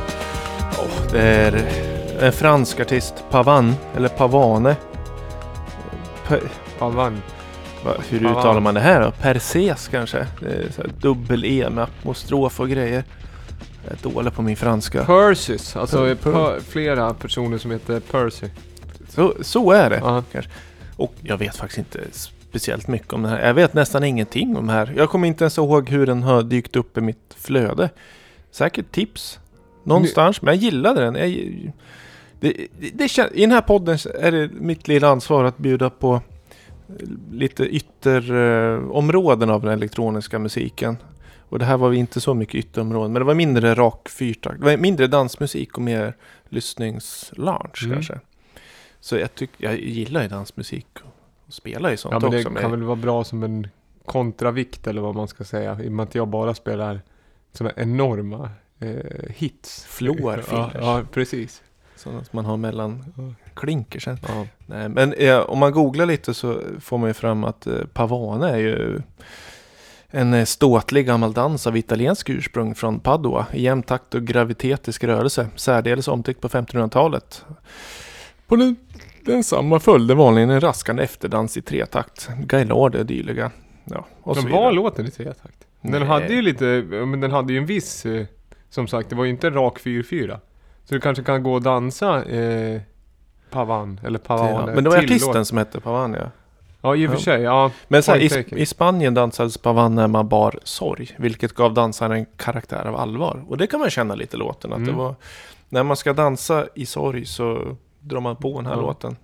åh, det är en fransk artist, Pavan, eller Pavane. Pa, Pavan. va, hur Pavan. uttalar man det här då? Perses kanske? Dubbel-E med apostrof och grejer. Jag är dålig på min franska. Perseus, alltså Per- per, flera personer som heter Percy. Så, så är det. Ja. Och jag vet faktiskt inte speciellt mycket om det här. Jag vet nästan ingenting om det här. Jag kommer inte ens ihåg hur den har dykt upp i mitt flöde. Säkert tips. Någonstans. Men jag gillade den. Jag, det, det, det I den här podden är det mitt lilla ansvar att bjuda på eh, lite ytterområden av den elektroniska musiken. Och det här var inte så mycket ytterområden. Men det var mindre rak fyrtakt. Det var mindre dansmusik och mer lyssningslounge Mm. kanske. Så jag, tyck, jag gillar ju dansmusik spelar ju sånt Ja men det också. kan väl vara bra som en kontravikt eller vad man ska säga. I och med att jag bara spelar sådana enorma eh, hits. Floor ja, ja, precis. Så att man har mellan klinker sen. Ja. Nej, men eh, om man googlar lite så får man ju fram att eh, Pavane är ju En eh, ståtlig gammal dans av italiensk ursprung från Padua i jämn takt och gravitetisk rörelse, särdeles omtyckt på 1500-talet. På den, den samma följde vanligen en raskande efterdans i tretakt, gaillarder dyliga. Ja, och så Men vidare. var låten i tretakt? Den Nej. hade ju lite, ja, men den hade ju en viss, eh, som sagt, det var ju inte en rak 4-4. Så du kanske kan gå och dansa eh, Pavan, eller Pavan. Ja, men det var artisten låt. som hette Pavania. Ja, i och för Ja. sig, ja. Men så här, i, i Spanien dansades Pavan när man bar sorg, vilket gav dansaren en karaktär av allvar. Och det kan man känna lite i låten, att Mm. det var... När man ska dansa i sorg så drar man på den här Ja. låten.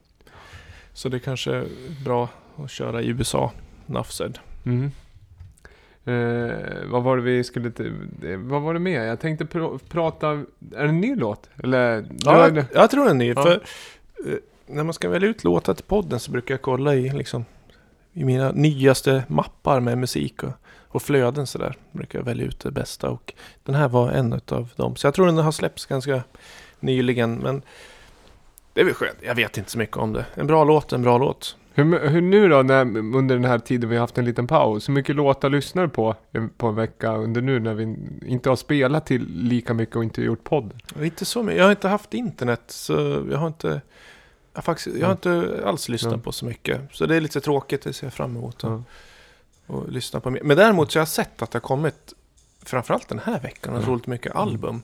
Så det kanske är bra att köra i USA, Nuffsed. Mm. Eh, vad var det vi skulle, eh, vad var det mer? Jag tänkte pr- prata, är det en ny låt? Eller? Ja, det- jag, jag tror den är ny. Ja. För eh, när man ska välja ut låtar till podden så brukar jag kolla i, liksom, i mina nyaste mappar med musik och, och flöden sådär. Brukar jag välja ut det bästa och den här var en av dem. Så jag tror den har släppts ganska nyligen. Men det är väl skönt. Jag vet inte så mycket om det. En bra låt, en bra låt. Hur, hur nu då, när, under den här tiden vi har haft en liten paus, hur mycket låtar lyssnar du på på en vecka under nu när vi inte har spelat till lika mycket och inte gjort podd? Inte så mycket. Jag har inte haft internet så jag har inte jag faktiskt, jag har inte alls lyssnat Ja. på så mycket. Så det är lite tråkigt, det ser jag fram emot. Ja. och lyssna på mer. Men däremot så har jag sett att det har kommit, framförallt den här veckan, otroligt mycket album.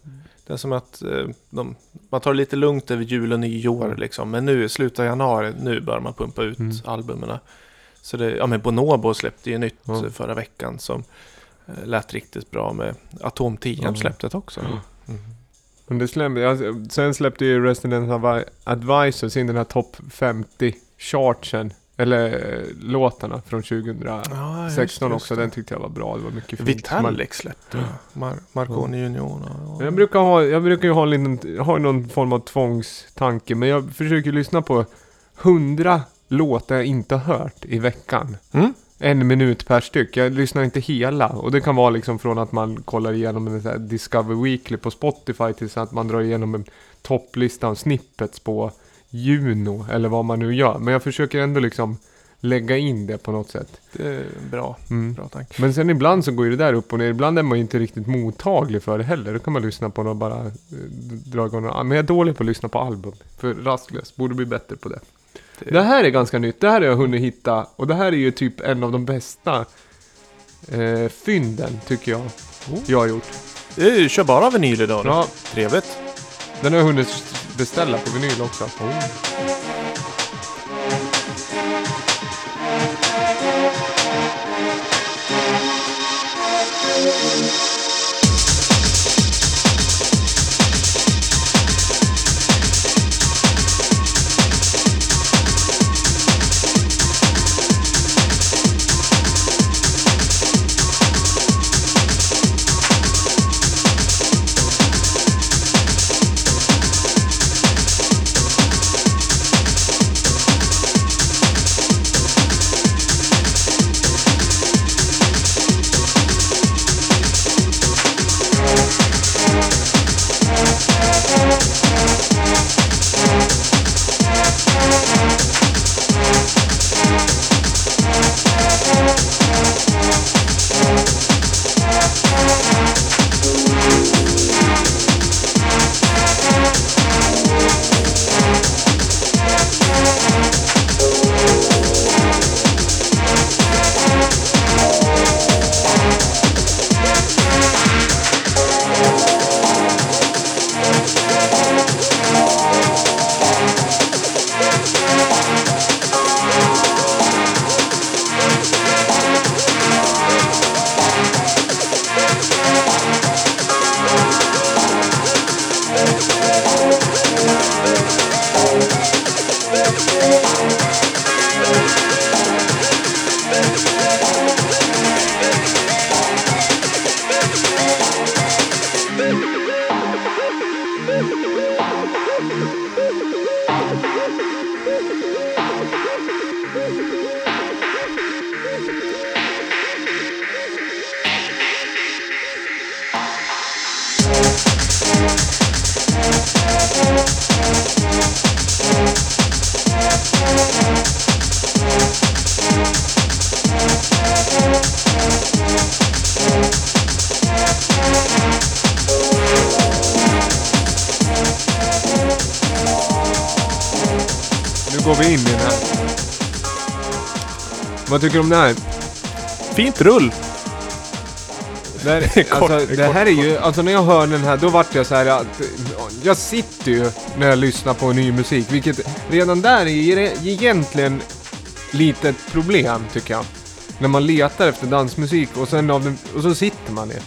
Det är som att eh, de, man tar det lite lugnt över jul och nyår liksom. Men nu i slutet av januari, nu börjar man pumpa ut Mm. albumen. Så det, ja men Bonobo släppte ju nytt eh, förra veckan som eh, lät riktigt bra med Atom 10 Ja. släppte också. Ja. Mm. Men det släppte, alltså, sen släppte ju Resident Advi- Advisor sin den här topp 50 chartsen, eller eh, låtarna från 2016 Ja, också. Den tyckte jag var bra, det var mycket fint. Vitalik släppte Mar- Marconi Union. och- Jag brukar, ha, jag brukar ju ha, en liten, ha någon form av tvångstanke, men jag försöker lyssna på hundra låtar jag inte har hört i veckan. Mm. En minut per styck. Jag lyssnar inte hela. Och det kan vara liksom från att man kollar igenom en Discover Weekly på Spotify tills att man drar igenom en topplista av snippets på Juno eller vad man nu gör. Men jag försöker ändå liksom lägga in det på något sätt. Det är bra, Mm. bra tanke. Men sen ibland så går ju det där upp och ner. Ibland är man ju inte riktigt mottaglig för det heller. Då kan man lyssna på något och bara eh, dra igång något. Men jag är dålig på att lyssna på album. För rastlös. Borde bli bättre på det. Det- Det här är ganska nytt. Det här har jag hunnit hitta. Och det här är ju typ en av de bästa eh, fynden tycker jag. Jag har gjort. Eh, Kör bara vinyl idag nu. Ja, Trevligt den har jag hunnit beställa på vinyl också. Oh. Här? Fint rull! Det, här, Kort, alltså, det här är ju, alltså när jag hör den här då vart jag så här att jag sitter ju när jag lyssnar på ny musik, vilket redan där är egentligen lite ett problem tycker jag. När man letar efter dansmusik och sen av den, och så sitter man ner.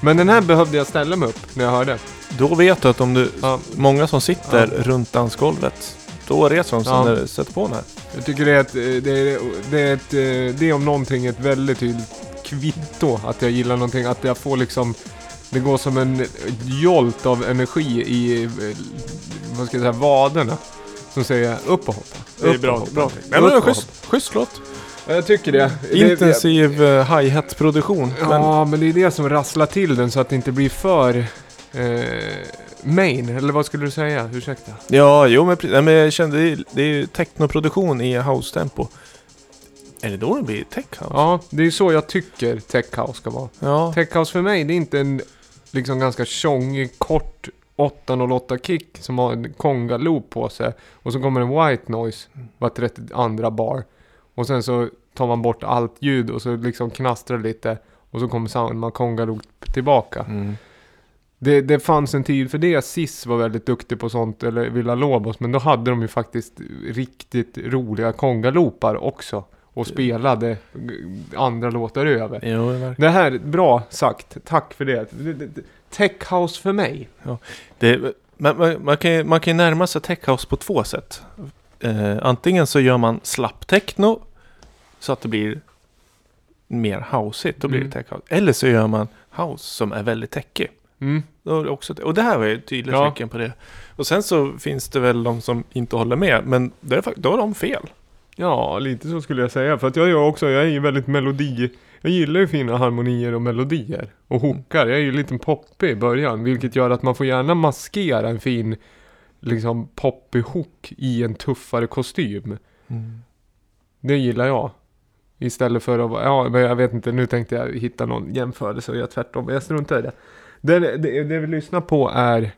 Men den här behövde jag ställa mig upp när jag hörde. Då vet du att om du... Ja. Många som sitter runt dansgolvet. Då reser de sig Ja. när du sätter på den här. Jag tycker det är ett, eh, det är, det är ett, eh, det är om någonting ett väldigt tydligt kvitto att jag gillar någonting, att jag får liksom det går som en jolt av energi i, eh, vad ska jag säga, vaderna. Som säger upp och hoppa. Det är upp bra. bra. Upp Nej, men det är och schysst, schysst låt. Jag tycker det. Intensiv uh, hi-hat-produktion. Men Ja, men det är det som rasslar till den så att det inte blir för eh, main, eller vad skulle du säga? Ursäkta. Ja, jo men, nej, men jag kände det är, det är ju technoproduktion i house-tempo. Är det då det blir tech house? Ja, det är ju så jag tycker tech house ska vara. Ja. Tech house för mig, det är inte en liksom ganska tjongig, kort 808 kick som har en conga-loop på sig. Och så kommer en white noise var 32 bar. Och sen så tar man bort allt ljud och så liksom knastrar det lite. Och så kommer samma conga-loop tillbaka. Mm. Det, det fanns en tid för det. Sis var väldigt duktig på sånt, eller Villa Lobos. Men då hade de ju faktiskt riktigt roliga conga-loopar också. Och spelade andra låtar över. Jo. Det här, bra sagt. Tack för det. Det- det- det- Tech house för mig. Det, man, man, man, kan, ju- man kan ju närma sig tech house på två sätt. Eh, antingen så gör man slapp techno så att det blir mer houseigt. Då blir Mm. det tech house. Eller så gör man house som är väldigt techig. Mm. Det också, och det här var ju ett tydligt Ja. tecken på det. Och sen så finns det väl de som inte håller med. Men det är, fakt- då har de fel. Ja, lite så skulle jag säga. För att jag gör också, jag är ju väldigt melodi... Jag gillar ju fina harmonier och melodier. Och hookar. Jag är ju lite poppig i början. Vilket gör att man får gärna maskera en fin liksom poppig hook i en tuffare kostym. Det gillar jag. Istället för att ja men jag vet inte, nu tänkte jag hitta någon jämförelse och göra tvärtom. Men jag struntar i det. Det, det, det vi lyssnar på är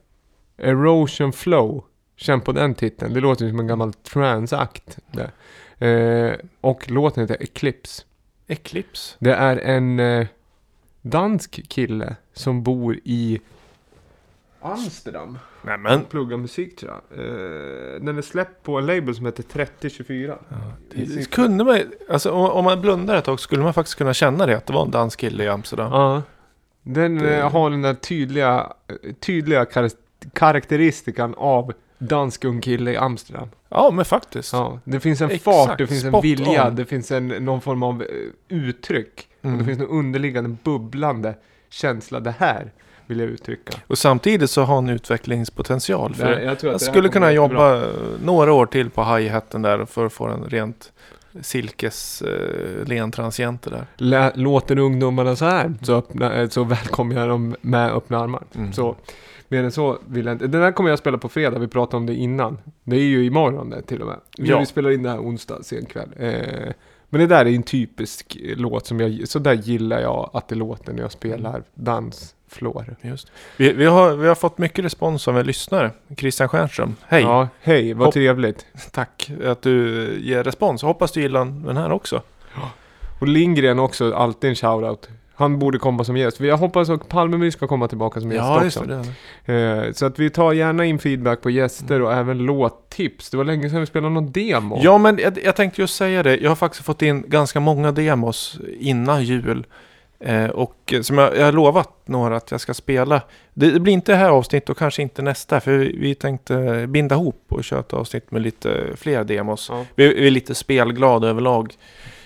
Erosion Flow. Känn på den titeln. Det låter som en gammal trance-akt. det. Eh, och låten heter Eclipse. Eclipse. Det är en eh, dansk kille som bor i Amsterdam. Nej men. Och pluggar musik tror jag. Eh, den är släppt på en label som heter 3024. Det, det kunde man alltså, om, om man blundar ett tag skulle man faktiskt kunna känna det. Att det var en dansk kille i Amsterdam. Ja. Den Det- eh, har den där tydliga, eh, tydliga kar- karaktäristikan av dansk ung kille i Amsterdam. Ja, men faktiskt. Ja, det finns en Exakt, fart, det finns en vilja, on. det finns en, någon form av eh, uttryck. Och Mm. det finns en underliggande bubblande känsla. Det här vill jag uttrycka. Och samtigen så har han utvecklingspotential. För Det- jag jag skulle kunna jobba några år till på hi-haten där för att få en rent silkes eh, transienter där. Lä, låter ungdomarna så här så, öppna, eh, så välkomnar jag dem med öppna armar. Mm. Så, mer än så vill jag inte. Den här kommer jag spela på fredag, vi pratade om det innan. Det är ju imorgon det till och med. Vi, Ja. vi spelar in det här onsdag sen kväll. Eh, men det där är en typisk låt som jag, så där gillar jag att det låter när jag spelar dansflår. Just. Vi, vi, har, vi har fått mycket respons av en lyssnare, Christian Stjernström. Hej! Ja, hej, vad Hopp. trevligt. Tack att du ger respons. Hoppas du gillar den här också. Och Lindgren också, alltid en shoutout. Han borde komma som gäst. Jag hoppas att Palmeby ska komma tillbaka som gäst Ja, just också. det. Eh, så att vi tar gärna in feedback på gäster och även låttips. Det var länge sedan vi spelade någon demo. Ja, men jag, jag tänkte just säga det. Jag har faktiskt fått in ganska många demos innan jul. Eh, och eh, som jag, jag har lovat några att jag ska spela. Det, det blir inte det här avsnittet och kanske inte nästa. För vi, vi tänkte binda ihop och köra ett avsnitt med lite fler demos. Ja. Vi, vi är lite spelglada överlag.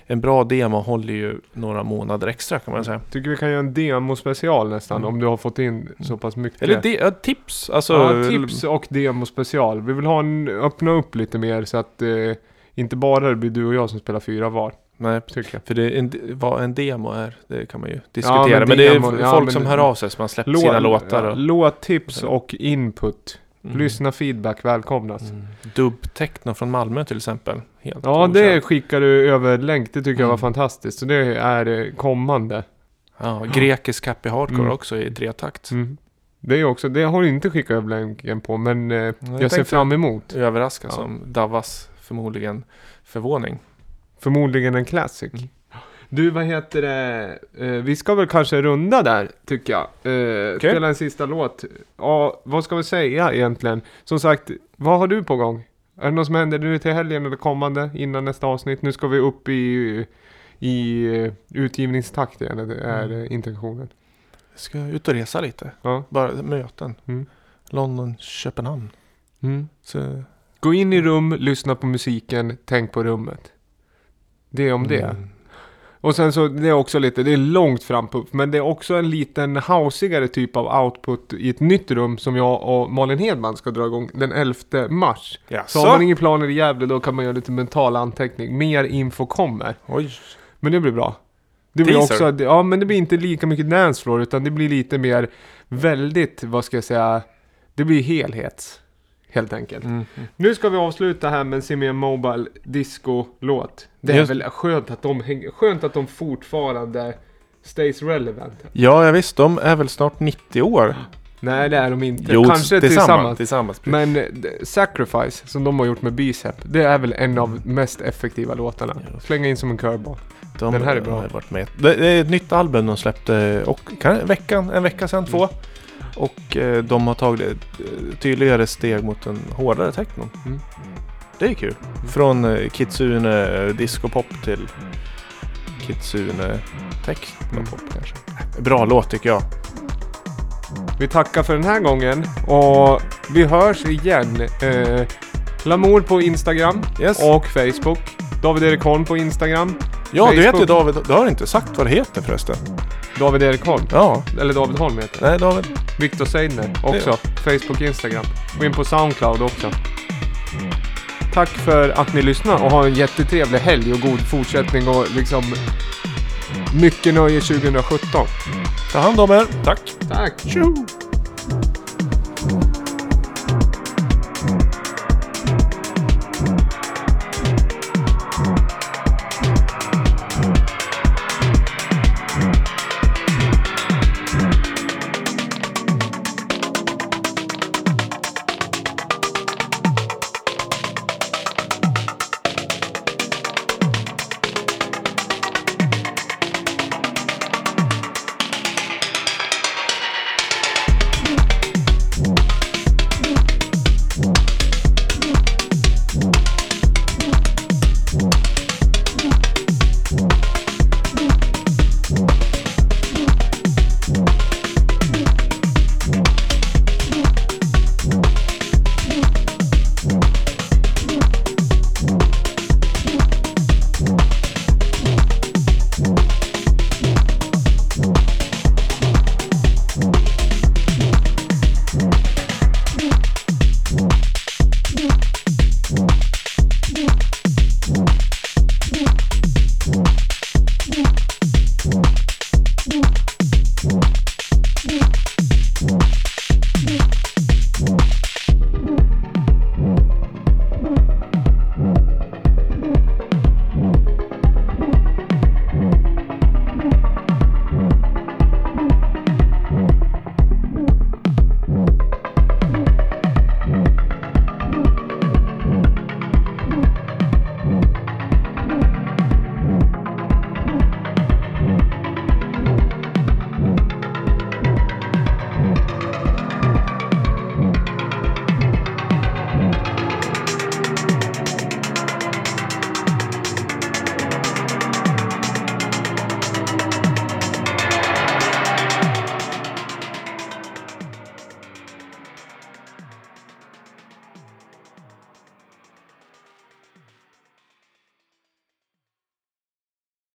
En bra demo håller ju några månader extra kan man säga. Tycker vi kan göra en demo-special nästan Mm. om du har fått in så pass mycket. Eller de, tips. Alltså, ja, tips och demo-special. Vi vill ha en, öppna upp lite mer så att eh, inte bara det blir du och jag som spelar fyra var. Nej, Tycker jag. för det, en, vad en demo är, det kan man ju Ja, diskutera. men men, det är ja, folk men- som hör av sig som har släppt sina låtar. ja, Och, låttips och input. Mm. Lyssna feedback välkomnas. Mm. Dub-techno från Malmö till exempel. Helt Ja, okänt. det skickar du över länk. Det tycker jag var Mm. fantastiskt. Så det är kommande. Ja, grekisk happy hardcore Mm. också i tretakt. Mm. Det är också, det har du inte skickat över länken på men eh, jag, ser tänkte- fram emot. Överraska Ja. som Davas förmodligen förvåning. Förmodligen en classic. Du, vad heter det? Eh, vi ska väl kanske runda där, tycker jag. Eh, Spela en sista låt. Ja, vad ska vi säga egentligen? Som sagt, vad har du på gång? Är det något som händer nu till helgen eller kommande innan nästa avsnitt? Nu ska vi upp i, i eh, utgivningstakt igen, det är Mm. intentionen. Jag ska ut och resa lite. Ja. Bara möten. Mm. London, Köpenhamn. Mm. Så, Gå in i rum, lyssna på musiken, tänk på rummet. Det är om det. Mm. Och sen så, det är också lite, det är långt fram på, men det är också en liten housigare typ av output i ett nytt rum som jag och Malin Hedman ska dra igång den 11 mars. Så Jaså? har man inga planer i Gävle då kan man göra lite mental anteckning. Mer info kommer. Oj. Men det blir bra. Det blir Teaser. också, ja men det blir inte lika mycket dancefloor utan det blir lite mer väldigt, vad ska jag säga, det blir helhets. Helt enkelt. Mm. Nu ska vi avsluta här med en Simian Mobile disco-låt. Det är Just- väl skönt att de, häng- skönt att de fortfarande stays relevant. Ja, ja, visst. De är väl snart 90 år. Nej det är de inte. Jo, Kanske tillsammans. tillsammans. Men Sacrifice, som de har gjort med Bicep, det är väl en av mest effektiva låtarna. Slänga in som en curveball. de den här är bra. har Varit med. Det det är ett nytt album de släppte och, kan, veckan, en vecka sedan, två. Och eh, de har tagit eh, tydligare steg mot en hårdare techno. Mm. Det är kul. Från eh, Kitsune eh, disco-pop till Kitsune techno-pop kanske. Bra låt tycker jag. Vi tackar för den här gången och vi hörs igen. Eh, Lamour på Instagram Yes. och Facebook. David Erik Holm på Instagram. ja, du Facebook. ju David. Du har inte sagt vad det heter förresten. David Erik Holm. Ja. Eller David Holm heter. Nej, David. Viktor Seidner också. Facebook, Instagram. Gå in på Soundcloud också. Tack för att ni lyssnar och ha en jättetrevlig helg och god fortsättning och liksom mycket nöje 2017. Ta hand om er. Tack. Tack! Tjo!